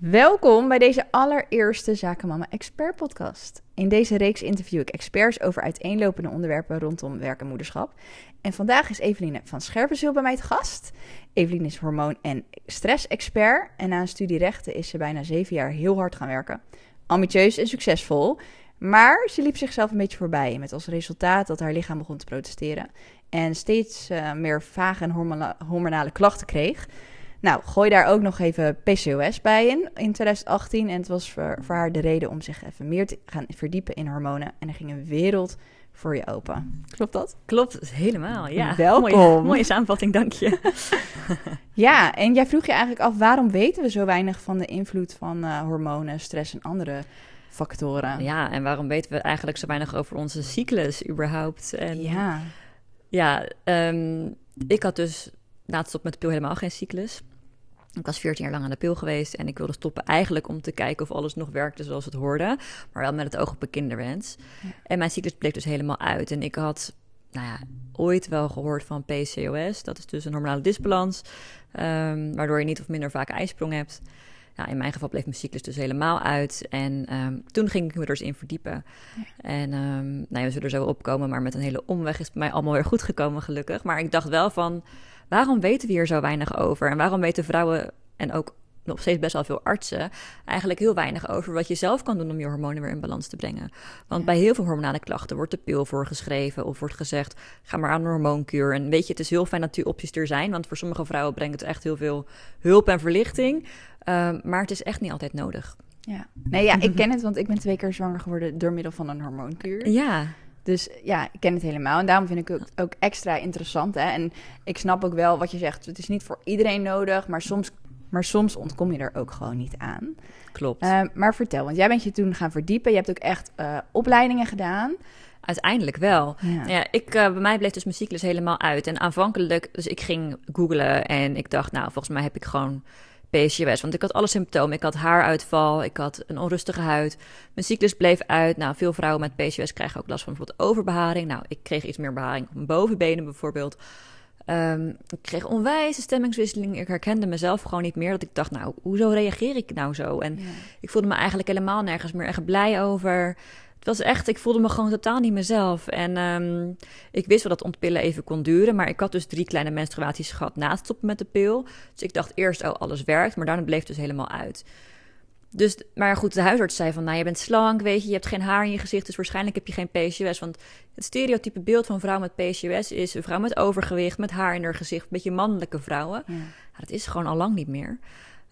Welkom bij deze allereerste Zakenmama Expert podcast. In deze reeks interview ik experts over uiteenlopende onderwerpen rondom werk en moederschap. En vandaag is Eveline van Scherpenzeel bij mij te gast. Eveline is hormoon- en stress-expert en na een studie rechten is ze bijna zeven jaar heel hard gaan werken. Ambitieus en succesvol, maar ze liep zichzelf een beetje voorbij met als resultaat dat haar lichaam begon te protesteren en steeds uh, meer vage en hormonale klachten kreeg. Nou, gooi daar ook nog even PCOS bij in, in 2018. En het was voor, voor haar de reden om zich even meer te gaan verdiepen in hormonen. En er ging een wereld voor je open. Klopt dat? Klopt, helemaal, ja. Welkom. Mooie, mooie samenvatting, dank je. ja, en jij vroeg je eigenlijk af, waarom weten we zo weinig van de invloed van uh, hormonen, stress en andere factoren? Ja, en waarom weten we eigenlijk zo weinig over onze cyclus überhaupt? En, ja. Ja, um, ik had dus na het stoppen met de pil helemaal geen cyclus. Ik was 14 jaar lang aan de pil geweest en ik wilde stoppen eigenlijk om te kijken of alles nog werkte zoals het hoorde, maar wel met het oog op een kinderwens. En mijn cyclus bleek dus helemaal uit. En ik had, nou ja, ooit wel gehoord van PCOS, dat is dus een hormonale disbalans, um, waardoor je niet of minder vaak ijsprong hebt. Ja, in mijn geval bleef mijn cyclus dus helemaal uit. En um, toen ging ik me er eens in verdiepen. En um, nou ja, we zullen er zo opkomen, maar met een hele omweg is het mij allemaal weer goed gekomen, gelukkig. Maar ik dacht wel van, waarom weten we hier zo weinig over? En waarom weten vrouwen en ook nog steeds best wel veel artsen eigenlijk heel weinig over wat je zelf kan doen om je hormonen weer in balans te brengen. Want bij heel veel hormonale klachten wordt de pil voorgeschreven of wordt gezegd: ga maar aan een hormoonkuur. En weet je, het is heel fijn dat die opties er zijn, want voor sommige vrouwen brengt het echt heel veel hulp en verlichting. Um, maar het is echt niet altijd nodig. Ja, nee, ja, ik ken het, want ik ben twee keer zwanger geworden door middel van een hormoonkuur. Ja. Dus ja, ik ken het helemaal. En daarom vind ik het ook extra interessant. Hè? En ik snap ook wel wat je zegt. Het is niet voor iedereen nodig, maar soms, maar soms ontkom je er ook gewoon niet aan. Klopt. Uh, maar vertel, want jij bent je toen gaan verdiepen. Je hebt ook echt uh, opleidingen gedaan. Uiteindelijk wel. Ja. ja ik, uh, bij mij bleef dus mijn cyclus helemaal uit. En aanvankelijk, dus ik ging googlen en ik dacht, nou, volgens mij heb ik gewoon PCOS. Want ik had alle symptomen. Ik had haaruitval, ik had een onrustige huid. Mijn cyclus bleef uit. Nou, veel vrouwen met PCOS krijgen ook last van bijvoorbeeld overbeharing. Nou, ik kreeg iets meer beharing op mijn bovenbenen bijvoorbeeld. Um, ik kreeg onwijze stemmingswisseling. Ik herkende mezelf gewoon niet meer. Dat ik dacht, nou, hoezo reageer ik nou zo? En ja. ik voelde me eigenlijk helemaal nergens meer echt blij over. Het was echt, ik voelde me gewoon totaal niet mezelf. En um, ik wist wel dat ontpillen even kon duren. Maar ik had dus drie kleine menstruaties gehad na het stoppen met de pil. Dus ik dacht eerst, oh, alles werkt. Maar daarna bleef het dus helemaal uit. Dus, maar goed, de huisarts zei van, nou, je bent slank, weet je, je hebt geen haar in je gezicht, dus waarschijnlijk heb je geen PCOS. Want het stereotype beeld van vrouw met PCOS is een vrouw met overgewicht, met haar in haar gezicht, een beetje mannelijke vrouwen. Ja. Dat is gewoon al lang niet meer.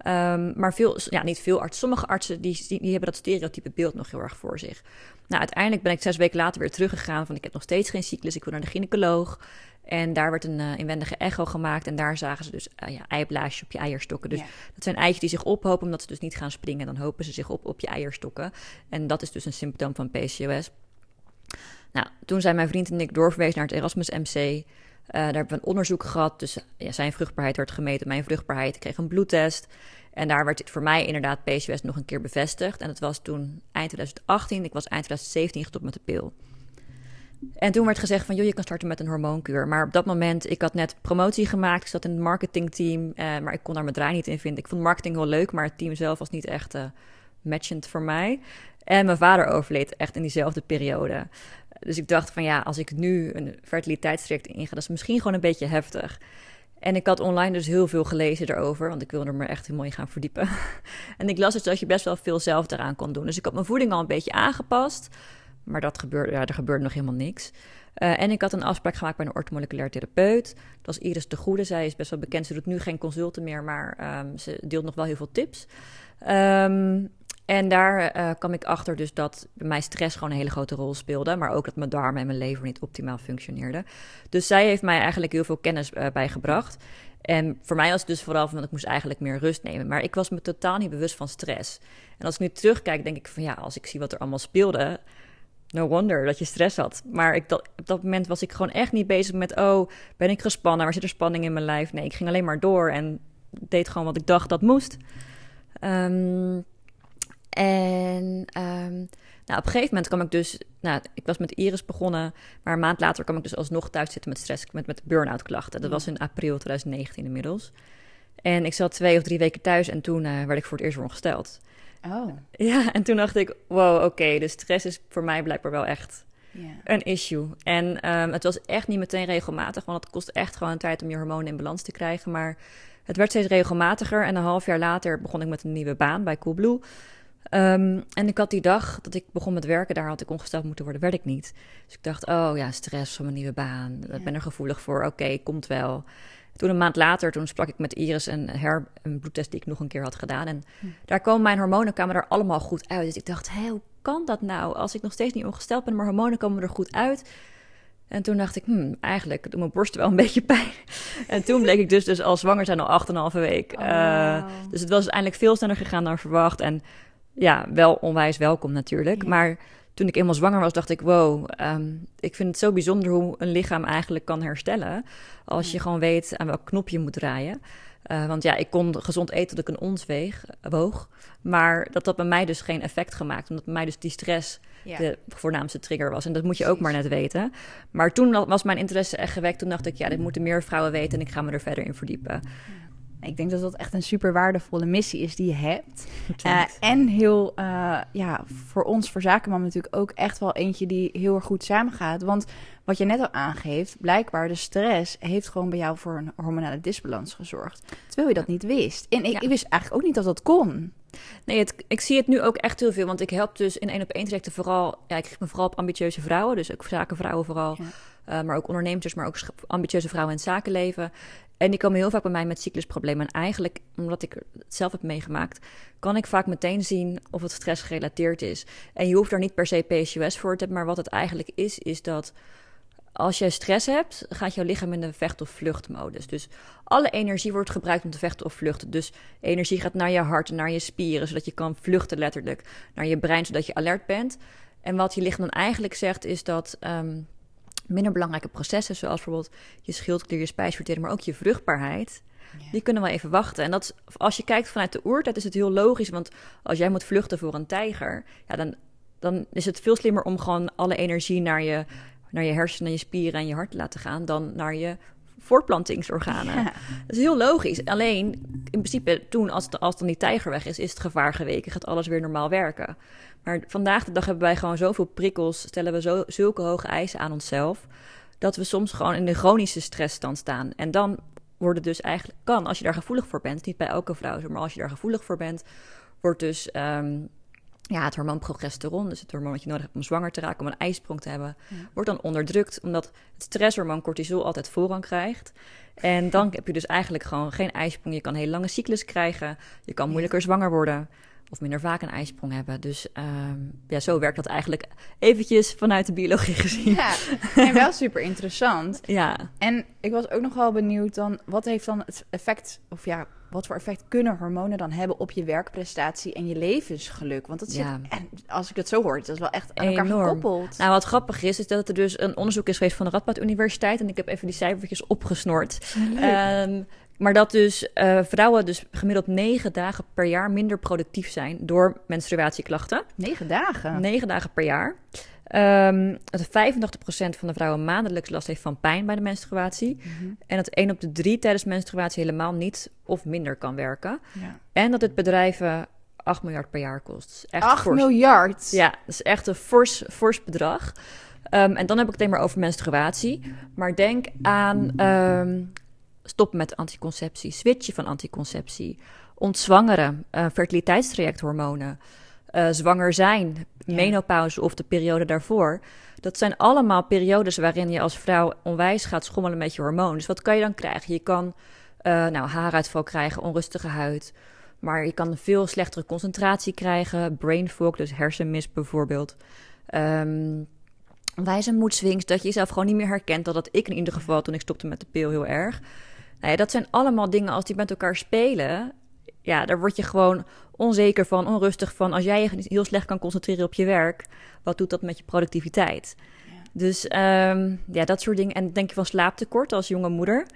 Um, maar veel, ja, niet veel artsen. Sommige artsen die, die, die, hebben dat stereotype beeld nog heel erg voor zich. Nou, uiteindelijk ben ik zes weken later weer teruggegaan. Van ik heb nog steeds geen cyclus. Ik wil naar de gynaecoloog. En daar werd een uh, inwendige echo gemaakt. En daar zagen ze dus uh, ja, eiblaasjes op je eierstokken. Dus ja. dat zijn eitjes die zich ophopen omdat ze dus niet gaan springen. Dan hopen ze zich op op je eierstokken. En dat is dus een symptoom van PCOS. Nou, toen zijn mijn vriend en ik doorverwezen naar het Erasmus MC. Uh, daar hebben we een onderzoek gehad. Dus ja, zijn vruchtbaarheid werd gemeten. Mijn vruchtbaarheid. Kreeg een bloedtest. En daar werd voor mij inderdaad PCOS nog een keer bevestigd. En dat was toen eind 2018. Ik was eind 2017 gestopt met de pil. En toen werd gezegd van, joh, je kan starten met een hormoonkuur. Maar op dat moment, ik had net promotie gemaakt. Ik zat in het marketingteam, eh, maar ik kon daar mijn draai niet in vinden. Ik vond marketing wel leuk, maar het team zelf was niet echt uh, matchend voor mij. En mijn vader overleed echt in diezelfde periode. Dus ik dacht van, ja, als ik nu een fertiliteitstraject inga, dat is misschien gewoon een beetje heftig. En ik had online dus heel veel gelezen erover, want ik wilde er me echt heel mooi gaan verdiepen. en ik las dus dat je best wel veel zelf eraan kon doen. Dus ik had mijn voeding al een beetje aangepast, maar dat gebeurde, ja, er gebeurde nog helemaal niks. Uh, en ik had een afspraak gemaakt bij een orthomoleculair therapeut. Dat was Iris de Goede. Zij is best wel bekend. Ze doet nu geen consulten meer, maar um, ze deelt nog wel heel veel tips. Um, en daar uh, kwam ik achter dus dat bij mij stress gewoon een hele grote rol speelde. Maar ook dat mijn darmen en mijn lever niet optimaal functioneerden. Dus zij heeft mij eigenlijk heel veel kennis uh, bijgebracht. En voor mij was het dus vooral van ik moest eigenlijk meer rust nemen. Maar ik was me totaal niet bewust van stress. En als ik nu terugkijk, denk ik van ja, als ik zie wat er allemaal speelde... No wonder dat je stress had. Maar ik, dat, op dat moment was ik gewoon echt niet bezig met... oh, ben ik gespannen? Waar zit er spanning in mijn lijf? Nee, ik ging alleen maar door en deed gewoon wat ik dacht dat moest. Um, en um, nou, op een gegeven moment kwam ik dus, nou, ik was met Iris begonnen, maar een maand later kwam ik dus alsnog thuis zitten met stress, met, met burn-out klachten. Dat was in april 2019 inmiddels. En ik zat twee of drie weken thuis en toen uh, werd ik voor het eerst ongesteld. Oh. Ja, en toen dacht ik, wow, oké, de stress is voor mij blijkbaar wel echt een issue. En um, het was echt niet meteen regelmatig, want het kost echt gewoon tijd om je hormonen in balans te krijgen. Maar het werd steeds regelmatiger en een half jaar later begon ik met een nieuwe baan bij Coolblue. Um, en ik had die dag dat ik begon met werken, daar had ik ongesteld moeten worden, werd ik niet. Dus ik dacht, oh ja, stress van mijn nieuwe baan, ik ben er gevoelig voor, oké, komt wel. Toen een maand later, toen sprak ik met Iris en her, een bloedtest die ik nog een keer had gedaan. En hm. daar komen mijn hormonen kwamen er allemaal goed uit. Dus ik dacht, hé, hoe kan dat nou? Als ik nog steeds niet ongesteld ben, mijn hormonen komen er goed uit. En toen dacht ik, hmm, eigenlijk doet mijn borst wel een beetje pijn. en toen bleek ik dus, dus al zwanger zijn al acht en een halve week. Oh, uh, dus het was uiteindelijk veel sneller gegaan dan verwacht. En ja, wel onwijs welkom natuurlijk. Maar toen ik eenmaal zwanger was, dacht ik: wow, ehm, ik vind het zo bijzonder hoe een lichaam eigenlijk kan herstellen. Als je gewoon weet aan welk knop je moet draaien. Uh, want ja, ik kon gezond eten tot ik een ons weeg, woog. Maar dat had bij mij dus geen effect gemaakt. Omdat bij mij dus die stress de voornaamste trigger was. En dat moet je ook maar net weten. Maar toen was mijn interesse echt gewekt. Toen dacht ik, ja, dit moeten meer vrouwen weten. En ik ga me er verder in verdiepen. Ik denk dat dat echt een super waardevolle missie is die je hebt. Uh, en heel, uh, ja, voor ons, voor Zakenman natuurlijk ook echt wel eentje die heel erg goed samengaat. Want wat je net al aangeeft, blijkbaar de stress heeft gewoon bij jou voor een hormonale disbalans gezorgd. Terwijl je dat niet wist. En ik, ik wist eigenlijk ook niet dat dat kon. Nee, het, ik zie het nu ook echt heel veel. Want ik help dus in één op één trajecten vooral... Ja, ik richt me vooral op ambitieuze vrouwen. Dus ook zakenvrouwen vooral. Uh, maar ook ondernemers, maar ook ambitieuze vrouwen in het zakenleven. En die komen heel vaak bij mij met cyclusproblemen. En eigenlijk, omdat ik het zelf heb meegemaakt, kan ik vaak meteen zien of het stress gerelateerd is. En je hoeft er niet per se PCOS voor te hebben, maar wat het eigenlijk is, is dat als jij stress hebt, gaat jouw lichaam in de vecht- of vluchtmodus. Dus alle energie wordt gebruikt om te vechten of vluchten. Dus energie gaat naar je hart, naar je spieren, zodat je kan vluchten letterlijk. Naar je brein, zodat je alert bent. En wat je lichaam dan eigenlijk zegt, is dat um, minder belangrijke processen, zoals bijvoorbeeld je schildklier, je spijsvertering, maar ook je vruchtbaarheid, die kunnen wel even wachten. En dat, als je kijkt vanuit de oertijd, is het heel logisch. Want als jij moet vluchten voor een tijger, ja, dan, dan is het veel slimmer om gewoon alle energie naar je, naar je hersenen, je spieren en je hart te laten gaan, dan naar je voortplantingsorganen. Dat is heel logisch. Alleen, in principe, toen, als, het, als dan die tijger weg is, is het gevaar geweken. Gaat alles weer normaal werken. Maar vandaag de dag hebben wij gewoon zoveel prikkels, stellen we zo, zulke hoge eisen aan onszelf, dat we soms gewoon in de chronische stressstand staan. En dan wordt het dus eigenlijk, kan, als je daar gevoelig voor bent, niet bij elke vrouw, maar als je daar gevoelig voor bent, wordt dus ehm, ja, het hormoon progesteron, dus het hormoon dat je nodig hebt om zwanger te raken, om een ijsprong te hebben, wordt dan onderdrukt, omdat het stresshormoon cortisol altijd voorrang krijgt. En dan heb je dus eigenlijk gewoon geen ijsprong. Je kan een hele lange cyclus krijgen, je kan moeilijker zwanger worden of minder vaak een ijsprong hebben. Dus ehm, ja, zo werkt dat eigenlijk eventjes vanuit de biologie gezien. Ja, en wel super interessant. ja. En ik was ook nog wel benieuwd dan, wat heeft dan het effect, of ja, wat voor effect kunnen hormonen dan hebben op je werkprestatie en je levensgeluk? Want dat zit, ja. en als ik het zo hoor, dat is wel echt aan elkaar gekoppeld. Nou, wat grappig is, is dat er dus een onderzoek is geweest van de Radboud Universiteit. En ik heb even die cijfertjes opgesnort. Um, maar dat dus uh, vrouwen dus gemiddeld negen dagen per jaar minder productief zijn door menstruatieklachten. Negen dagen? Negen dagen per jaar. Um, dat 85% van de vrouwen maandelijks last heeft van pijn bij de menstruatie. Mhm. En dat 1 op de 3 tijdens menstruatie helemaal niet of minder kan werken. Ja. En dat het bedrijven 8 miljard per jaar kost. Echt 8 miljard? Ja, dat is echt een fors, fors bedrag. Um, en dan heb ik het alleen maar over menstruatie. Maar denk aan um, stoppen met anticonceptie, switchen van anticonceptie, ontzwangeren, uh, fertiliteitstrajecthormonen, uh, zwanger zijn, menopauze of de periode daarvoor. Dat zijn allemaal periodes waarin je als vrouw onwijs gaat schommelen met je hormoon. Dus wat kan je dan krijgen? Je kan uh, nou, haaruitval krijgen, onrustige huid. Maar je kan een veel slechtere concentratie krijgen. Brain fog, dus hersenmis bijvoorbeeld. Um, wijze moedswings, dat je jezelf gewoon niet meer herkent. Dat had ik in ieder geval toen ik stopte met de pil heel erg. Nou ja, dat zijn allemaal dingen als die met elkaar spelen. Ja, daar word je gewoon onzeker van, onrustig van. Als jij je heel slecht kan concentreren op je werk, wat doet dat met je productiviteit? Dus um, ja, dat soort dingen. En denk je van slaaptekort als jonge moeder.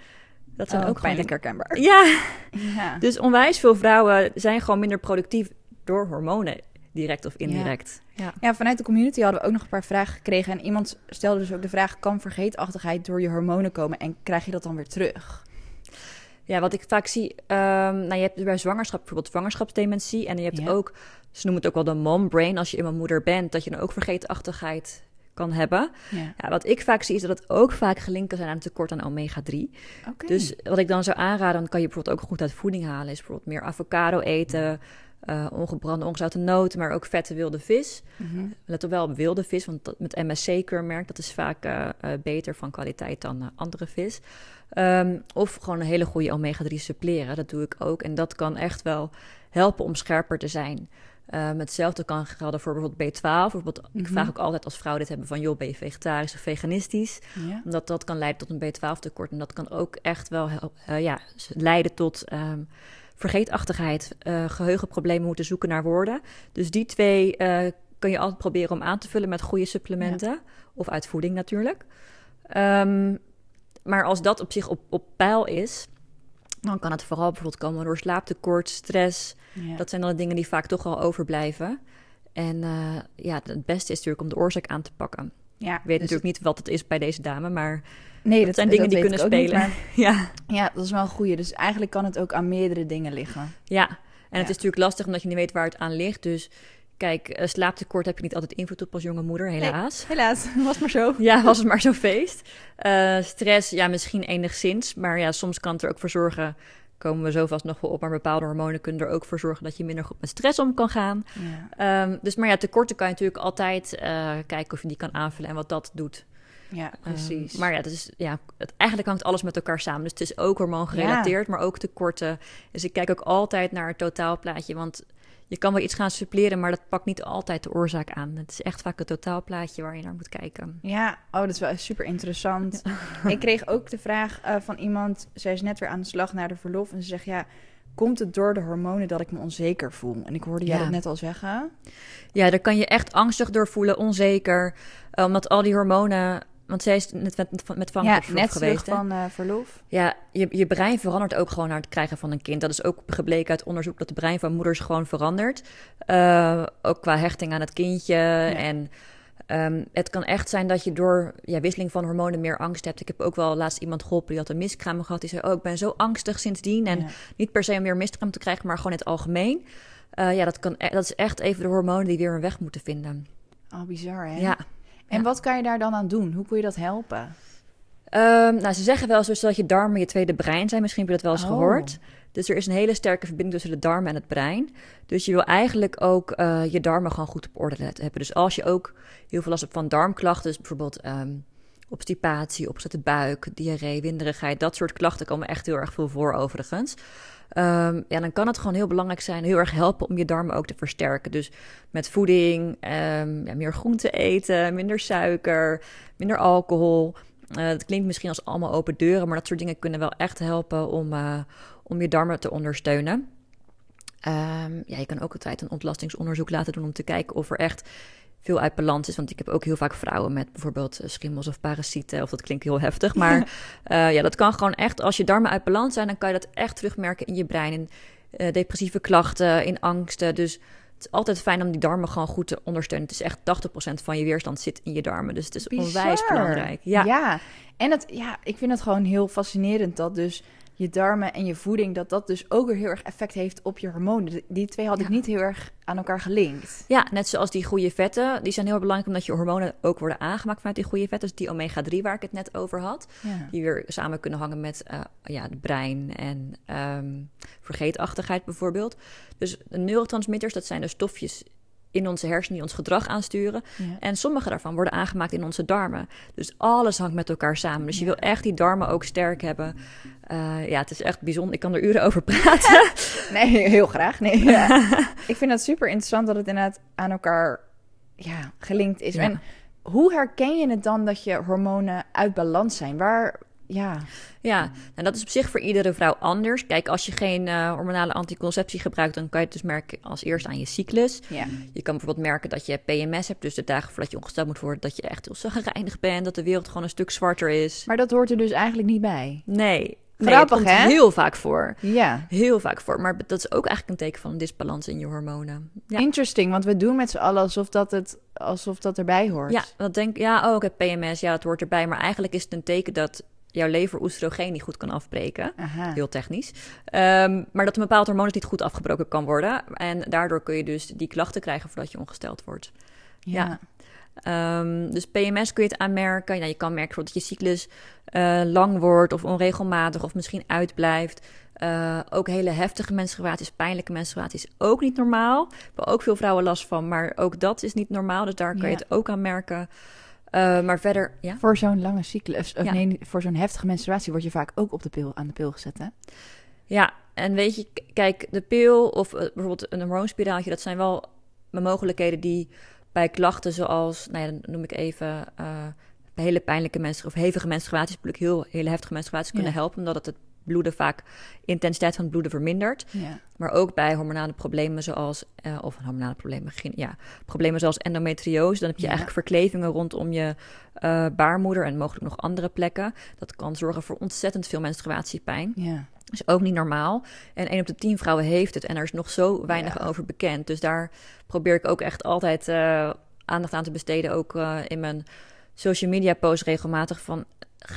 Dat zijn oh, ook pijnlijk herkenbaar. Ja. ja. Dus onwijs veel vrouwen zijn gewoon minder productief door hormonen, direct of indirect. Ja. ja. vanuit de community hadden we ook nog een paar vragen gekregen. En iemand stelde dus ook de vraag: kan vergeetachtigheid door je hormonen komen en krijg je dat dan weer terug? Ja, wat ik vaak zie, um, nou, je hebt bij zwangerschap bijvoorbeeld zwangerschapsdementie. En je hebt ook, ze noemen het ook wel de mom brain, als je eenmaal moeder bent, dat je dan ook vergeetachtigheid kan hebben. Ja. ja. wat ik vaak zie is dat het ook vaak gelinkt kan zijn aan een tekort aan omega-3. Okay. Dus wat ik dan zou aanraden, dan kan je bijvoorbeeld ook goed uit voeding halen, is bijvoorbeeld meer avocado eten, uh, ongebrande, ongezouten noten, maar ook vette wilde vis. Mm Let op wel op wilde vis, want dat, met MSC-keurmerk, dat is vaak uh, uh, beter van kwaliteit dan andere vis. Um, of gewoon een hele goede omega-3 suppleren, dat doe ik ook. En dat kan echt wel helpen om scherper te zijn. Um, hetzelfde kan gelden voor bijvoorbeeld B12. Bijvoorbeeld, Ik mhm. vraag ook altijd als vrouwen dit hebben van... joh, ben je vegetarisch of veganistisch? Ja. Omdat dat kan leiden tot een B12-tekort. En dat kan ook echt wel uh, ja, leiden tot um, vergeetachtigheid... Uh, geheugenproblemen moeten zoeken naar woorden. Dus die twee uh, kun je altijd proberen om aan te vullen... met goede supplementen. Of uit voeding natuurlijk. Um, maar als dat op zich op, op peil is... dan kan het vooral bijvoorbeeld komen door slaaptekort, stress... Dat zijn dan de dingen die vaak toch wel overblijven. En uh, ja, het beste is natuurlijk om de oorzaak aan te pakken. Ja, ik weet dus natuurlijk niet wat het is bij deze dame, maar nee, dat, zijn dingen die kunnen spelen. Niet, ja. ja, dat is wel een goede. Dus eigenlijk kan het ook aan meerdere dingen liggen. Ja, en het is natuurlijk lastig omdat je niet weet waar het aan ligt. Dus kijk, uh, slaaptekort heb je niet altijd invloed op als jonge moeder, helaas. helaas, was maar zo. Ja, was het maar zo feest. Uh, stress, ja, misschien enigszins. Maar ja, soms kan het er ook voor zorgen komen we zo vast nog wel op. Maar bepaalde hormonen kunnen er ook voor zorgen dat je minder goed met stress om kan gaan. Ja. Um, dus maar ja, tekorten kan je natuurlijk altijd uh, kijken of je die kan aanvullen en wat dat doet. Ja, ehm, precies. Um, maar ja, is, ja het, eigenlijk hangt alles met elkaar samen. Dus het is ook hormoongerelateerd, ja. maar ook tekorten. Dus ik kijk ook altijd naar het totaalplaatje. Want je kan wel iets gaan suppleren, maar dat pakt niet altijd de oorzaak aan. Het is echt vaak het totaalplaatje waar je naar moet kijken. Ja, oh, dat is wel super interessant. ik kreeg ook de vraag uh, van iemand, zij is net weer aan de slag naar de verlof en ze zegt ja, komt het door de hormonen dat ik me onzeker voel? En ik hoorde jij ja. dat net al zeggen. Ja, daar kan je echt angstig door voelen, onzeker, uh, omdat al die hormonen want zij is net met, met van ja, net geweest. van uh, verlof. Ja, je, je brein verandert ook gewoon naar het krijgen van een kind. Dat is ook gebleken uit onderzoek dat het brein van moeders gewoon verandert. Uh, ook qua hechting aan het kindje. Ja. En um, het kan echt zijn dat je door ja, wisseling van hormonen meer angst hebt. Ik heb ook wel laatst iemand geholpen die had een miskraam gehad. Die zei, oh, ik ben zo angstig sindsdien. En ja. niet per se om meer miskraam te krijgen, maar gewoon in het algemeen. Uh, ja, dat, kan, e-, dat is echt even de hormonen die weer een weg moeten vinden. Oh, bizar hè? Ja. En wat kan je daar dan aan doen? Hoe kun je dat helpen? Um, nou, ze zeggen wel zo dat je darmen je tweede brein zijn. Misschien heb je dat wel eens oh. gehoord. Dus er is een hele sterke verbinding tussen de darmen en het brein. Dus je wil eigenlijk ook uh, je darmen gewoon goed op orde hebben. Dus als je ook heel veel last hebt van darmklachten, dus bijvoorbeeld um, obstipatie, opzette buik, diarree, winderigheid, dat soort klachten komen echt heel erg veel voor overigens. Um, ja, dan kan het gewoon heel belangrijk zijn, heel erg helpen om je darmen ook te versterken. Dus met voeding, um, ja, meer groente eten, minder suiker, minder alcohol. Uh, het klinkt misschien als allemaal open deuren, maar dat soort dingen kunnen wel echt helpen om, uh, om je darmen te ondersteunen. Um, ja, je kan ook altijd een ontlastingsonderzoek laten doen om te kijken of er echt veel uit balans is. Want ik heb ook heel vaak vrouwen met bijvoorbeeld eh, schimmels of parasieten. Of dat klinkt heel heftig. Maar uh, ja, dat kan gewoon echt. Als je darmen uit balans zijn, dan kan je dat echt terugmerken in je brein. In uh, depressieve klachten, in angsten. Dus het is altijd fijn om die darmen gewoon goed te ondersteunen. Het is echt 80% van je weerstand zit in je darmen. Dus het is Bizar. onwijs belangrijk. Ja. ja, en het, ja, ik vind het gewoon heel fascinerend dat dus je darmen en je voeding, dat dat dus ook weer heel erg effect heeft op je hormonen. Die twee had ik niet heel erg aan elkaar gelinkt. Ja, net zoals die goede vetten. Die zijn heel belangrijk omdat je hormonen ook worden aangemaakt vanuit die goede vetten. Dus die omega-3 waar ik het net over had. Ja. Die weer samen kunnen hangen met uh, ja, het brein en um, vergeetachtigheid bijvoorbeeld. Dus neurotransmitters, dat zijn de stofjes in onze hersenen die ons gedrag aansturen. Ja. En sommige daarvan worden aangemaakt in onze darmen. Dus alles hangt met elkaar samen. Dus je wil echt die darmen ook sterk hebben. Uh, ja, het is echt bijzonder. Ik kan er uren over praten. nee, heel graag. Nee, ja. Ik vind het super interessant dat het inderdaad aan elkaar ja, gelinkt is. En hoe herken je het dan dat je hormonen uit balans zijn? Waar, ja. Ja, en dat is op zich voor iedere vrouw anders. Kijk, als je geen uh, hormonale anticonceptie gebruikt, dan kan je het dus merken als eerst aan je cyclus. Ja. Je kan bijvoorbeeld merken dat je PMS hebt, dus de dagen voordat je ongesteld moet worden, dat je echt heel zagrijnig bent, dat de wereld gewoon een stuk zwarter is. Maar dat hoort er dus eigenlijk niet bij. Nee. Grappig, nee, hè? heel vaak voor. Ja. Heel vaak voor. Maar dat is ook eigenlijk een teken van een disbalans in je hormonen. Ja. Interesting, want we doen met z'n allen alsof dat, het, alsof dat erbij hoort. Ja, dat denk ja, oh, ik heb PMS, ja, dat hoort erbij. Maar eigenlijk is het een teken dat jouw lever oestrogeen niet goed kan afbreken. Heel technisch. Ehm, maar dat een bepaald hormoon niet goed afgebroken kan worden. En daardoor kun je dus die klachten krijgen voordat je ongesteld wordt. Ja. Ehm, dus PMS kun je het aanmerken. Ja, je kan merken dat je cyclus uh, lang wordt of onregelmatig of misschien uitblijft. Uh, ook hele heftige menstruaties, pijnlijke menstruaties, ook niet normaal. We hebben ook veel vrouwen last van, maar ook dat is niet normaal. Dus daar kan je het ook aan merken. Uh, maar verder, ja. Voor zo'n lange cyclus, of nee, voor zo'n heftige menstruatie word je vaak ook op de pil, aan de pil gezet, hè? Ja, en weet je, kijk, de pil of bijvoorbeeld een hormoonspiraaltje, dat zijn wel mogelijkheden die bij klachten zoals, nou ja, dan noem ik even, uh, hele pijnlijke mensen of hevige menstruaties, natuurlijk heel hele heftige menstruaties kunnen helpen, omdat het het bloeden vaak intensiteit van het bloeden vermindert. Ja. Maar ook bij hormonale problemen zoals, uh, of hormonale problemen, ja, problemen zoals endometriose, dan heb je eigenlijk verklevingen rondom je uh, baarmoeder en mogelijk nog andere plekken. Dat kan zorgen voor ontzettend veel menstruatiepijn. Ja is ook niet normaal. En één op de tien vrouwen heeft het en er is nog zo weinig over bekend. Dus daar probeer ik ook echt altijd uh, aandacht aan te besteden. Ook in mijn social media posts regelmatig van...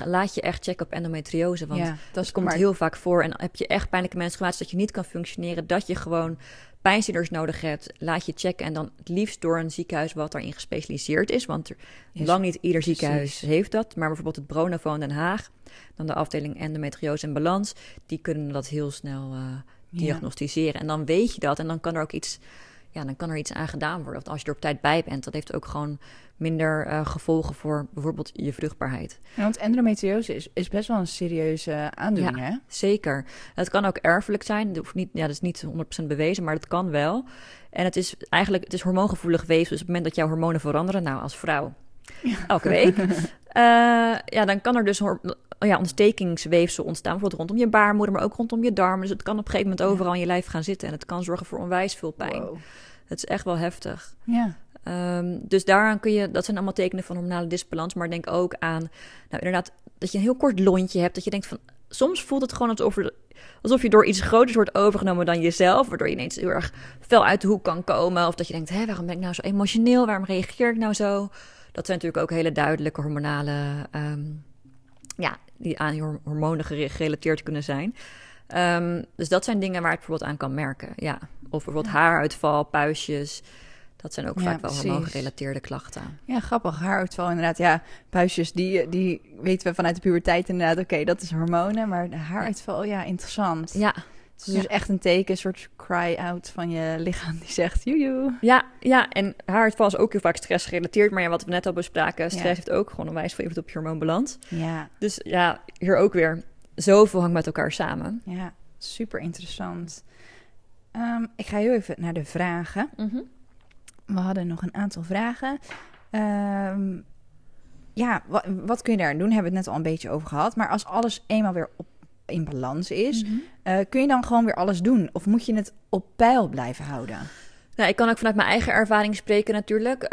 Laat je echt checken op endometriose, want ja, dat komt maar... heel vaak voor. En heb je echt pijnlijke menstruatie dat je niet kan functioneren, dat je gewoon pijnstillers nodig hebt, laat je checken. En dan het liefst door een ziekenhuis wat daarin gespecialiseerd is. Want er, lang niet ieder ziekenhuis heeft dat. Maar bijvoorbeeld het Bronovo in Den Haag, dan de afdeling endometriose en balans, die kunnen dat heel snel uh, diagnosticeren. En dan weet je dat en dan kan er ook iets ja, dan kan er iets aan gedaan worden. Want als je er op tijd bij bent, dat heeft ook gewoon minder uh, gevolgen voor bijvoorbeeld je vruchtbaarheid. Ja, want endometriose is, is best wel een serieuze aandoening, ja, hè? Zeker. Het kan ook erfelijk zijn. Dat, hoeft niet, ja, dat is niet 100% bewezen, maar het kan wel. En het is eigenlijk het is hormoongevoelig weefsel. Dus op het moment dat jouw hormonen veranderen, nou als vrouw, ja. elke week, uh, ja, dan kan er dus ja, ontstekingsweefsel ontstaan. Bijvoorbeeld rondom je baarmoeder, maar ook rondom je darmen. Dus het kan op een gegeven moment overal in je lijf gaan zitten. En het kan zorgen voor onwijs veel pijn. Wow. Het is echt wel heftig. Ja. Um, dus daaraan kun je, dat zijn allemaal tekenen van hormonale disbalans. Maar denk ook aan, nou inderdaad, dat je een heel kort lontje hebt. Dat je denkt van, soms voelt het gewoon alsof, er, alsof je door iets groters wordt overgenomen dan jezelf. Waardoor je ineens heel erg fel uit de hoek kan komen. Of dat je denkt, hé, waarom ben ik nou zo emotioneel? Waarom reageer ik nou zo? Dat zijn natuurlijk ook hele duidelijke hormonale, um, ja, die aan hormonen gerelateerd kunnen zijn. Um, dus dat zijn dingen waar ik bijvoorbeeld aan kan merken. Ja. Of bijvoorbeeld haaruitval, puistjes. Dat zijn ook vaak wel hormoongerelateerde klachten. Ja, grappig. Haaruitval inderdaad. Ja, puistjes, die, die weten we vanuit de puberteit inderdaad. Oké, dat is hormonen. Maar de haaruitval, ja, interessant. Ja. Het is dus echt een teken, een soort cry-out van je lichaam die zegt joejoe. Ja, ja, en haaruitval is ook heel vaak stressgerelateerd. Maar ja, wat we net al bespraken, stress heeft ook gewoon een wijze van invloed op je hormoonbalans. Ja. Dus ja, hier ook weer zoveel hangt met elkaar samen. Ja, super interessant. Um, ik ga heel even naar de vragen. Mm we hadden nog een aantal vragen. Um, ja, wat, wat, kun je daar doen? Hebben we het net al een beetje over gehad. Maar als alles eenmaal weer op, in balans is, mm kun je dan gewoon weer alles doen? Of moet je het op peil blijven houden? Nou, ik kan ook vanuit mijn eigen ervaring spreken natuurlijk. Uh,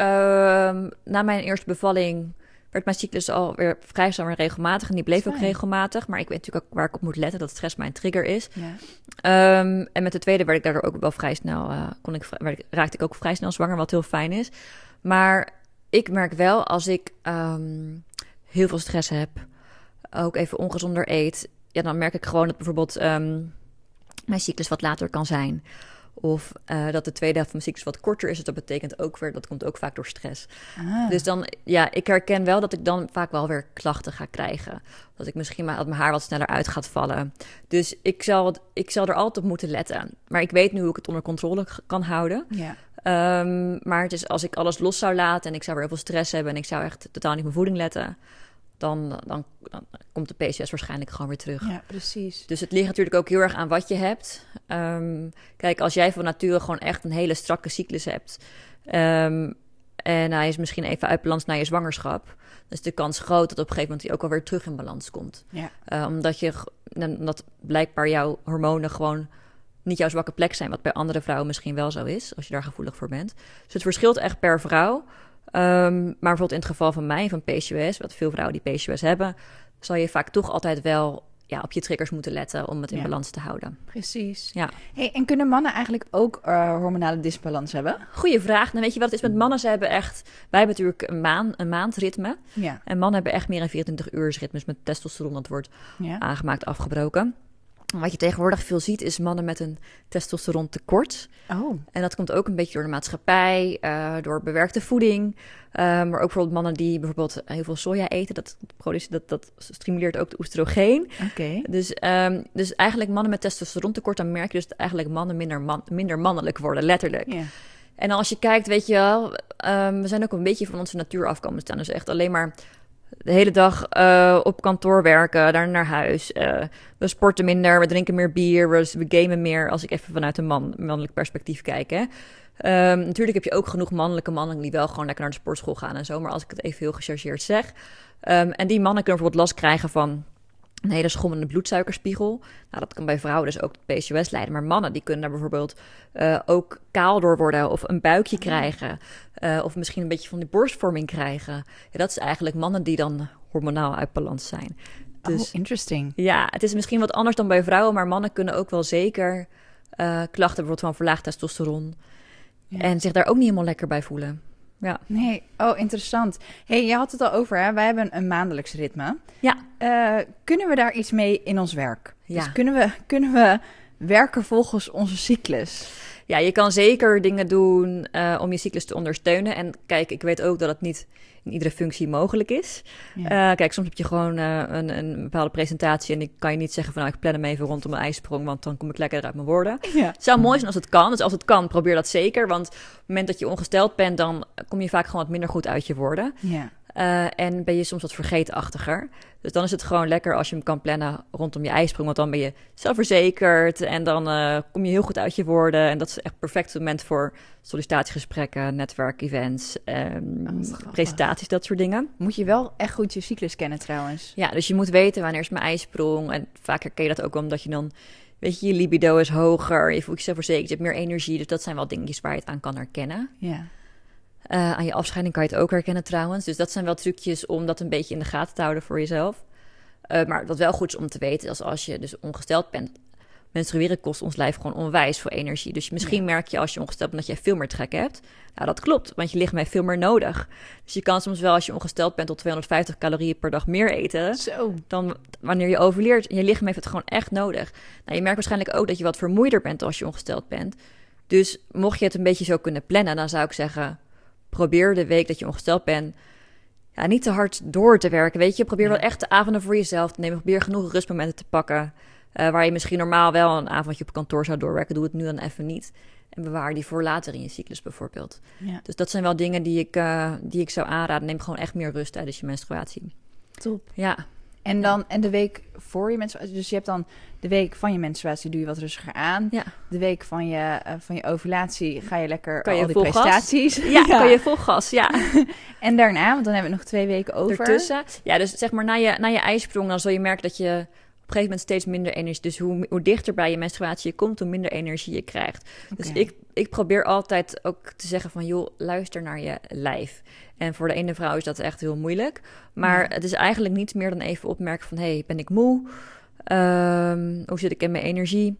na mijn eerste bevalling werd mijn cyclus alweer vrij snel regelmatig. En die bleef ook regelmatig. Maar ik weet natuurlijk ook waar ik op moet letten, dat stress mijn trigger is. Ja. Um, en met de tweede werd ik daardoor ook wel vrij snel, uh, kon ik, raakte ik ook vrij snel zwanger, wat heel fijn is. Maar ik merk wel, als ik um, heel veel stress heb, ook even ongezonder eet, ja, dan merk ik gewoon dat bijvoorbeeld um, mijn cyclus wat later kan zijn. Of uh, dat de tweede helft van mijn cyclus wat korter is. Dus dat betekent ook weer, dat komt ook vaak door stress. Ah. Dus dan, ja, ik herken wel dat ik dan vaak wel weer klachten ga krijgen. Dat ik misschien maar, dat mijn haar wat sneller uit gaat vallen. Dus ik zal, ik zal er altijd op moeten letten. Maar ik weet nu hoe ik het onder controle kan houden. Ja. Um, maar het is als ik alles los zou laten en ik zou weer heel veel stress hebben en ik zou echt totaal niet op mijn voeding letten, dan, dan, dan, komt de PCS waarschijnlijk gewoon weer terug. Ja, precies. Dus het ligt natuurlijk ook heel erg aan wat je hebt. Um, kijk, als jij van nature gewoon echt een hele strakke cyclus hebt... Um, en hij is misschien even uit balans na je zwangerschap... dan is de kans groot dat op een gegeven moment hij ook alweer terug in balans komt. Ja. Uh, omdat, je, omdat blijkbaar jouw hormonen gewoon niet jouw zwakke plek zijn... wat bij andere vrouwen misschien wel zo is, als je daar gevoelig voor bent. Dus het verschilt echt per vrouw... Um, maar bijvoorbeeld in het geval van mij, van PCOS, wat veel vrouwen die PCOS hebben, zal je vaak toch altijd wel ja, op je triggers moeten letten om het in balans te houden. Precies. Ja. Hey, en kunnen mannen eigenlijk ook uh, hormonale disbalans hebben? Goeie vraag. Dan weet je wat het is met mannen? Ze hebben echt... Wij hebben natuurlijk een, maan, een maandritme. Ja. En mannen hebben echt meer dan 24 uur ritmes met testosteron. Dat wordt ja. aangemaakt, afgebroken. Wat je tegenwoordig veel ziet, is mannen met een testosteron tekort. Oh. En dat komt ook een beetje door de maatschappij, uh, door bewerkte voeding. Uh, maar ook bijvoorbeeld mannen die bijvoorbeeld heel veel soja eten. Dat, dat, dat stimuleert ook de oestrogeen. Oké. Okay. Dus, um, dus eigenlijk mannen met testosteron tekort, dan merk je dus dat eigenlijk mannen minder, man, minder mannelijk worden, letterlijk. Yeah. En als je kijkt, weet je wel, um, we zijn ook een beetje van onze natuur afkomen staan. Dus echt alleen maar de hele dag uh, op kantoor werken, daar naar huis. Uh, we sporten minder, we drinken meer bier, we, gamen meer. Als ik even vanuit een man, mannelijk perspectief kijk. Hè. Um, natuurlijk heb je ook genoeg mannelijke mannen die wel gewoon lekker naar de sportschool gaan en zo. Maar als ik het even heel gechargeerd zeg. Um, en die mannen kunnen bijvoorbeeld last krijgen van een hele schommende bloedsuikerspiegel. Nou, dat kan bij vrouwen dus ook PCOS leiden. Maar mannen die kunnen daar bijvoorbeeld uh, ook kaal door worden of een buikje krijgen. Uh, of misschien een beetje van die borstvorming krijgen. Ja, dat is eigenlijk mannen die dan hormonaal uit balans zijn. Dus, oh, interesting. Ja, het is misschien wat anders dan bij vrouwen, maar mannen kunnen ook wel zeker uh, klachten bijvoorbeeld van verlaagd testosteron. Ja. En zich daar ook niet helemaal lekker bij voelen. Ja. Nee, oh, interessant. hey, je had het al over, hè? wij hebben een maandelijks ritme. Ja. Uh, kunnen we daar iets mee in ons werk? Ja. Dus kunnen we, kunnen we werken volgens onze cyclus? Ja, je kan zeker dingen doen uh, om je cyclus te ondersteunen. En kijk, ik weet ook dat het niet in iedere functie mogelijk is. Ja. Uh, kijk, soms heb je gewoon uh, een, een, bepaalde presentatie en ik kan je niet zeggen van nou, ik plan hem even rondom een ijsprong, want dan kom ik lekker uit mijn woorden. Ja. Het zou mooi zijn als het kan. Dus als het kan, probeer dat zeker. Want op het moment dat je ongesteld bent, dan kom je vaak gewoon wat minder goed uit je woorden. Ja. Uh, en ben je soms wat vergeetachtiger. Dus dan is het gewoon lekker als je hem kan plannen rondom je ijsprong. Want dan ben je zelfverzekerd en dan uh, kom je heel goed uit je woorden. En dat is echt perfect moment voor sollicitatiegesprekken, netwerkevents, um, oh, presentaties, dat soort dingen. Moet je wel echt goed je cyclus kennen trouwens. Ja, dus je moet weten wanneer is mijn ijsprong. En vaak herken je dat ook omdat je dan... Weet je, je libido is hoger, je voelt je zelfverzekerd, je hebt meer energie. Dus dat zijn wel dingetjes waar je het aan kan herkennen. Ja. Uh, aan je afscheiding kan je het ook herkennen trouwens. Dus dat zijn wel trucjes om dat een beetje in de gaten te houden voor jezelf. Uh, maar wat wel goed is om te weten, is als je dus ongesteld bent. Menstrueren kost ons lijf gewoon onwijs veel energie. Dus misschien ja. merk je als je ongesteld bent dat je veel meer trek hebt. Nou, dat klopt, want je lichaam heeft veel meer nodig. Dus je kan soms wel als je ongesteld bent tot 250 calorieën per dag meer eten. Zo. Dan wanneer je overleert. Je lichaam heeft het gewoon echt nodig. Nou, je merkt waarschijnlijk ook dat je wat vermoeider bent als je ongesteld bent. Dus mocht je het een beetje zo kunnen plannen, dan zou ik zeggen probeer de week dat je ongesteld bent, ja, niet te hard door te werken. Weet je, probeer Ja. wel echt de avonden voor jezelf te nemen. Probeer genoeg rustmomenten te pakken. eh, waar je misschien normaal wel een avondje op kantoor zou doorwerken. Doe het nu dan even niet. En bewaar die voor later in je cyclus bijvoorbeeld. Ja, Dus dat zijn wel dingen die ik, eh, die ik zou aanraden. Neem gewoon echt meer rust tijdens je menstruatie. top. Ja, En dan en de week voor je menstruatie. Dus je hebt dan de week van je menstruatie doe je wat rustiger aan. ja. De week van je, eh, van je ovulatie ga je lekker Kan je al die vol gas? prestaties. ja, kan je vol gas, ja. En daarna, want dan hebben we nog twee weken over. Ertussen. Ja, dus zeg maar na je, na je ijsprong, dan zul je merken dat je gegeven moment steeds minder energie... Dus hoe, hoe dichter bij je menstruatie je komt, hoe minder energie je krijgt. Dus ik, ik probeer altijd ook te zeggen van... joh, luister naar je lijf. En voor de ene vrouw is dat echt heel moeilijk. Maar Ja. het is eigenlijk niet meer dan even opmerken van... hey, ben ik moe? Ehm, hoe zit ik in mijn energie?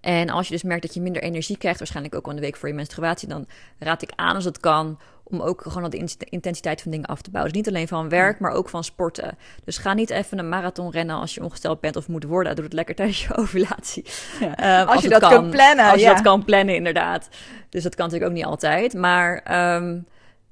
En als je dus merkt dat je minder energie krijgt... waarschijnlijk ook al de week voor je menstruatie... dan raad ik aan als het kan om ook gewoon de in- intensiteit van dingen af te bouwen. Dus niet alleen van werk, maar ook van sporten. Dus ga niet even een marathon rennen als je ongesteld bent of moet worden. Doe het lekker tijdens je ovulatie. Ja. Ehm, Als je dat kan. kunt plannen, Als je dat kan plannen, inderdaad. Dus dat kan natuurlijk ook niet altijd. Maar ehm,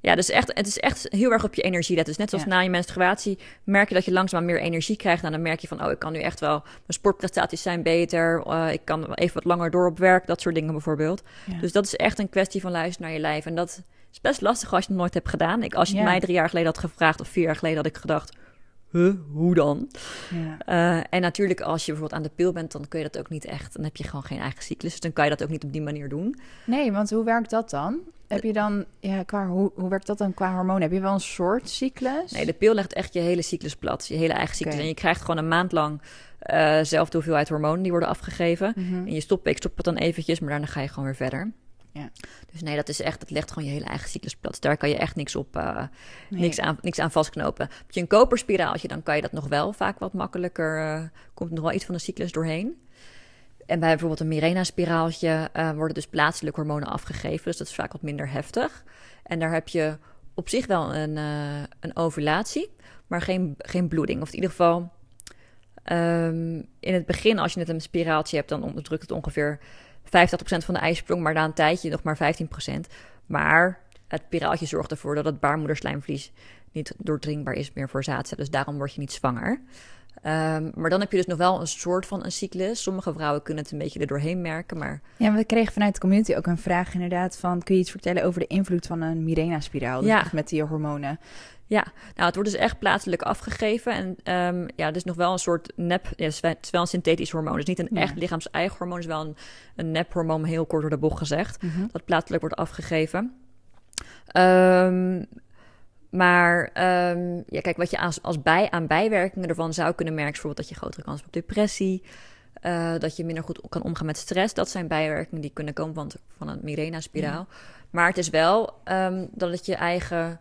ja, dus echt, het is echt heel erg op je energie letten. Dus net zoals Ja. na je menstruatie merk je dat je langzaam meer energie krijgt. En dan merk je van, oh, ik kan nu echt wel... Mijn sportprestaties zijn beter. eh, ik kan even wat langer door op werk. Dat soort dingen bijvoorbeeld. Ja. Dus dat is echt een kwestie van luisteren naar je lijf. En dat is best lastig als je het nooit hebt gedaan. Ik, als je Ja. mij drie jaar geleden had gevraagd of vier jaar geleden had ik gedacht... Huh, hoe dan? Ja. Eh, en natuurlijk als je bijvoorbeeld aan de pil bent, dan kun je dat ook niet echt. Dan heb je gewoon geen eigen cyclus. Dus dan kan je dat ook niet op die manier doen. Nee, want hoe werkt dat dan? Heb je dan, ja, qua, hoe, hoe werkt dat dan qua hormonen? Heb je wel een soort cyclus? Nee, de pil legt echt je hele cyclus plat. Je hele eigen cyclus. En je krijgt gewoon een maand lang eh zelfde hoeveelheid hormonen die worden afgegeven. Mhm. En je stopweek stopt het dan eventjes, maar daarna ga je gewoon weer verder. Ja. Dus nee, dat is echt, dat legt gewoon je hele eigen cyclus plat. Daar kan je echt niks op, uh, niks, aan, niks aan vastknopen. Heb je een koperspiraaltje, dan kan je dat nog wel vaak wat makkelijker, uh, komt nog wel iets van de cyclus doorheen. En bij bijvoorbeeld een Mirena-spiraaltje uh, worden dus plaatselijk hormonen afgegeven. Dus dat is vaak wat minder heftig. En daar heb je op zich wel een, een ovulatie, maar geen, geen bloeding. Of in ieder geval, um, in het begin, als je net een spiraaltje hebt, dan onderdrukt het ongeveer 50% van de ijsprong, maar na een tijdje nog maar 15%. Maar het spiraaltje zorgt ervoor dat het baarmoederslijmvlies niet doordringbaar is meer voor zaadcellen. Dus daarom word je niet zwanger. Um, maar dan heb je dus nog wel een soort van een cyclus. Sommige vrouwen kunnen het een beetje er doorheen merken, maar... Ja, we kregen vanuit de community ook een vraag inderdaad van... kun je iets vertellen over de invloed van een Mirena-spiraal? Dus ja. met die hormonen. Ja, nou, het wordt dus echt plaatselijk afgegeven. En um, ja, het is nog wel een soort nep... Ja, het is wel een synthetisch hormoon. Dus niet een Ja. echt lichaams-eigen hormoon. Het is wel een, een nephormoon, heel kort door de bocht gezegd. Mhm. Dat plaatselijk wordt afgegeven. Ehm, maar ehm, ja, kijk, wat je als, als bij, aan bijwerkingen ervan zou kunnen merken... is bijvoorbeeld dat je grotere kans hebt op depressie... eh, dat je minder goed kan omgaan met stress. Dat zijn bijwerkingen die kunnen komen van, van een Mirena-spiraal. Maar het is wel ehm, dat het je eigen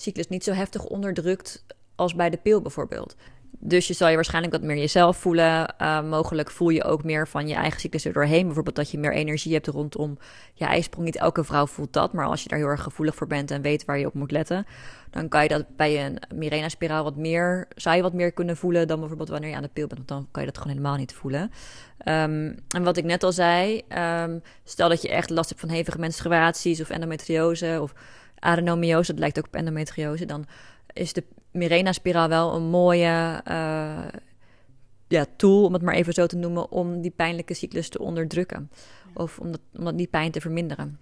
cyclus niet zo heftig onderdrukt... als bij de pil bijvoorbeeld. Dus je zal je waarschijnlijk wat meer jezelf voelen. Uh, mogelijk voel je ook meer van je eigen cyclus er doorheen. Bijvoorbeeld dat je meer energie hebt rondom je ijsprong. Niet elke vrouw voelt dat, maar als je daar heel erg gevoelig voor bent en weet waar je op moet letten, dan kan je dat bij een Mirena-spiraal wat meer, zou je wat meer kunnen voelen dan bijvoorbeeld wanneer je aan de pil bent. Want dan kan je dat gewoon helemaal niet voelen. Um, en wat ik net al zei, um, stel dat je echt last hebt van hevige menstruaties of endometriose of adenomiose, dat lijkt ook op endometriose, dan is de Mirena-spiraal wel een mooie uh, ja, tool, om het maar even zo te noemen, om die pijnlijke cyclus te onderdrukken. Of om, dat, om dat die pijn te verminderen.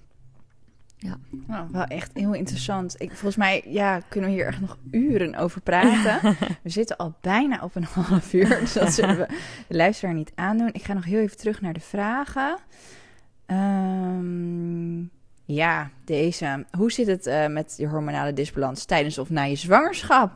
Ja. Nou, wel echt heel interessant. Ik, volgens mij ja, kunnen we hier echt nog uren over praten. we zitten al bijna op een half uur, dus dat zullen we de luisteraar niet aandoen. Ik ga nog heel even terug naar de vragen. Um, ja, deze. Hoe zit het uh, met je hormonale disbalans tijdens of na je zwangerschap?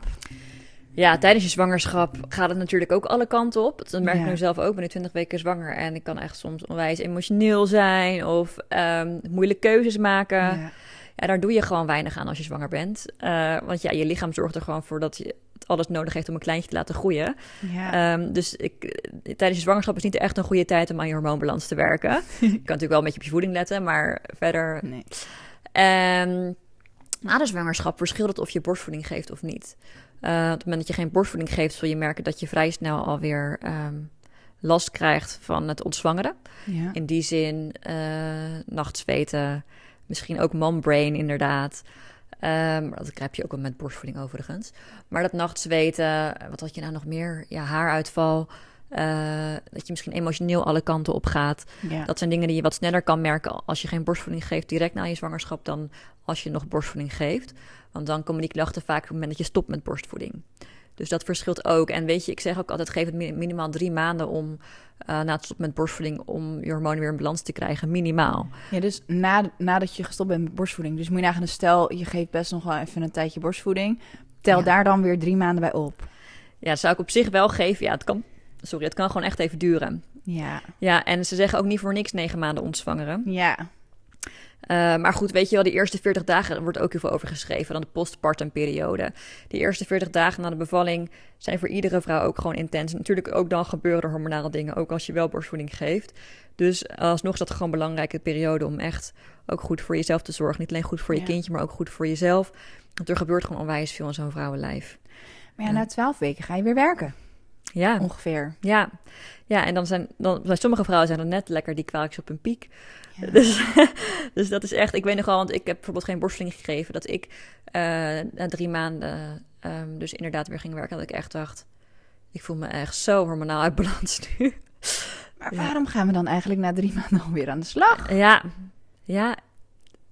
Ja, tijdens je zwangerschap gaat het natuurlijk ook alle kanten op. Dat merk ik Ja. nu zelf ook. Ik ben nu 20 weken zwanger en ik kan echt soms onwijs emotioneel zijn of um, moeilijke keuzes maken. Ja. Ja. daar doe je gewoon weinig aan als je zwanger bent. Uh, want ja, je lichaam zorgt er gewoon voor dat je het alles nodig heeft om een kleintje te laten groeien. Ja. Um, dus ik, tijdens je zwangerschap is niet echt een goede tijd om aan je hormoonbalans te werken. je kan natuurlijk wel een beetje op je voeding letten, maar verder. Nee. Um, na de zwangerschap verschilt het of je borstvoeding geeft of niet. Uh, op het moment dat je geen borstvoeding geeft, zul je merken dat je vrij snel alweer um, last krijgt van het ontzwangeren. Ja. In die zin, uh, nachtzweten, misschien ook mombrain inderdaad. Um, dat heb je ook wel met borstvoeding overigens. Maar dat nachtzweten, wat had je nou nog meer? Ja, haaruitval. Uh, dat je misschien emotioneel alle kanten op gaat. Ja. Dat zijn dingen die je wat sneller kan merken als je geen borstvoeding geeft direct na je zwangerschap dan als je nog borstvoeding geeft. Want dan komen die klachten vaak op het moment dat je stopt met borstvoeding. Dus dat verschilt ook. En weet je, ik zeg ook altijd: geef het minimaal drie maanden om uh, na het stoppen met borstvoeding om je hormonen weer in balans te krijgen. Minimaal. Ja, dus na, nadat je gestopt bent met borstvoeding. Dus moet je nagaan, stel je geeft best nog wel even een tijdje borstvoeding. Tel ja. daar dan weer drie maanden bij op. Ja, dat zou ik op zich wel geven. Ja, het kan, sorry, het kan gewoon echt even duren. Ja. Ja, en ze zeggen ook niet voor niks negen maanden ontzwangeren. Ja. Uh, maar goed, weet je wel, die eerste 40 dagen, er wordt ook heel veel over geschreven, dan de postpartum periode. Die eerste 40 dagen na de bevalling zijn voor iedere vrouw ook gewoon intens. Natuurlijk ook dan gebeuren er hormonale dingen, ook als je wel borstvoeding geeft. Dus alsnog is dat gewoon een belangrijke periode om echt ook goed voor jezelf te zorgen. Niet alleen goed voor je Ja. kindje, maar ook goed voor jezelf. Want er gebeurt gewoon onwijs veel in zo'n vrouwenlijf. Maar ja, na twaalf weken ga je weer werken, Ja, ongeveer. ja. ja en dan zijn, dan, bij sommige vrouwen zijn er net lekker die kwaaltjes op hun piek. Ja. Dus, dus dat is echt, ik weet nog wel, want ik heb bijvoorbeeld geen borstvoeding gegeven, dat ik uh, na drie maanden um, dus inderdaad weer ging werken, dat ik echt dacht, ik voel me echt zo hormonaal uit balans nu. Maar waarom gaan we dan eigenlijk na drie maanden alweer aan de slag? Ja, ja.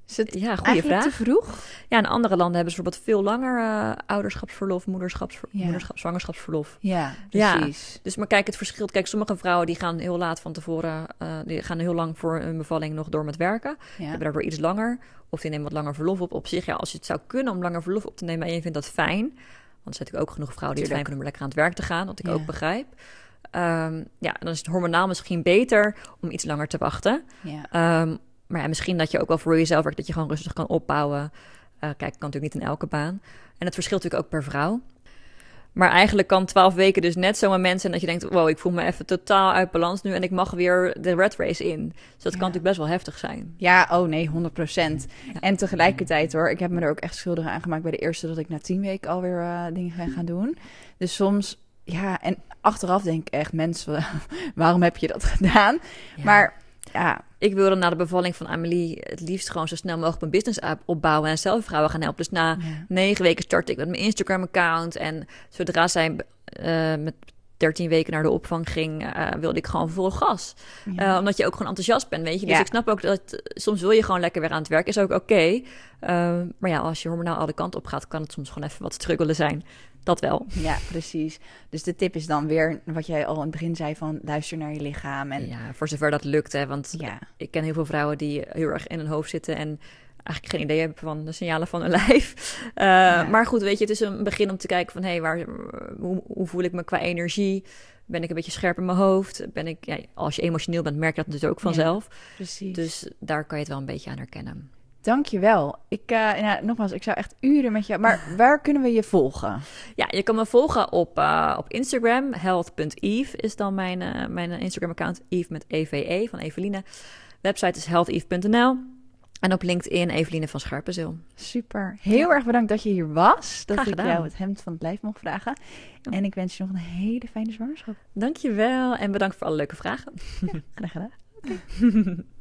Is het ja, goede vraag. te vroeg? Ja, in andere landen hebben ze bijvoorbeeld veel langer uh, ouderschapsverlof, moederschapsver Ja. moederschap, zwangerschapsverlof. Ja, Ja. precies. Dus maar kijk, het verschilt. Kijk, sommige vrouwen die gaan heel laat van tevoren, uh, die gaan heel lang voor hun bevalling nog door met werken. Ja. hebben daardoor iets langer. Of die nemen wat langer verlof op. Op zich, ja, als je het zou kunnen om langer verlof op te nemen en je vindt dat fijn. Want er zijn natuurlijk ook genoeg vrouwen die het fijn vinden om lekker aan het werk te gaan, wat ik ook begrijp. Um, ja, dan is het hormonaal misschien beter om iets langer te wachten. Ja. Um, maar ja, misschien dat je ook wel voor jezelf werkt, dat je gewoon rustig kan opbouwen. kijk, kan natuurlijk niet in elke baan. En het verschilt natuurlijk ook per vrouw. Maar eigenlijk kan twaalf weken dus net zo'n moment zijn dat je denkt... wow, ik voel me even totaal uit balans nu... en ik mag weer de red race in. Dus dat kan natuurlijk best wel heftig zijn. Ja, oh nee, 100 procent. En tegelijkertijd hoor, ik heb me er ook echt schuldig aan gemaakt... bij de eerste dat ik na tien weken alweer uh, dingen ben gaan doen. Dus soms, ja, en achteraf denk ik echt... mensen, waarom heb je dat gedaan? Maar ja, ik wilde na de bevalling van Amelie het liefst gewoon zo snel mogelijk mijn business opbouwen en zelf vrouwen gaan helpen. Dus na negen weken startte ik met mijn Instagram-account. En zodra zij uh, met 13 weken naar de opvang ging, uh, wilde ik gewoon vol gas. Uh, omdat je ook gewoon enthousiast bent, weet je. Dus ik snap ook dat soms wil je gewoon lekker weer aan het werk. Is ook oké. maar ja, als je hormonaal alle kanten op gaat, kan het soms gewoon even wat struggelen zijn. Dat wel. Ja, precies. Dus de tip is dan weer wat jij al in het begin zei van luister naar je lichaam. En... Ja, voor zover dat lukt. Hè, want ja. ik ken heel veel vrouwen die heel erg in hun hoofd zitten en eigenlijk geen idee hebben van de signalen van hun lijf. Uh, Maar goed, weet je, het is een begin om te kijken van hé, hey, waar, hoe, hoe, voel ik me qua energie? Ben ik een beetje scherp in mijn hoofd? Ben ik, ja, als je emotioneel bent, merk je dat natuurlijk ook vanzelf. Ja, precies. Dus daar kan je het wel een beetje aan herkennen. Dankjewel. Ik, uh, nou, nogmaals, ik zou echt uren met je... Maar waar kunnen we je volgen? Ja, je kan me volgen op, uh, op Instagram. Health.eve is dan mijn, uh, mijn Instagram-account. Eve met EVE van Eveline. Website is healtheve.nl. En op LinkedIn Eveline van Scherpenzeel. Super. Heel erg bedankt dat je hier was. Dat ik jou het hemd van het lijf mocht vragen. En ik wens je nog een hele fijne zwangerschap. Dankjewel. En bedankt voor alle leuke vragen. Graag gedaan.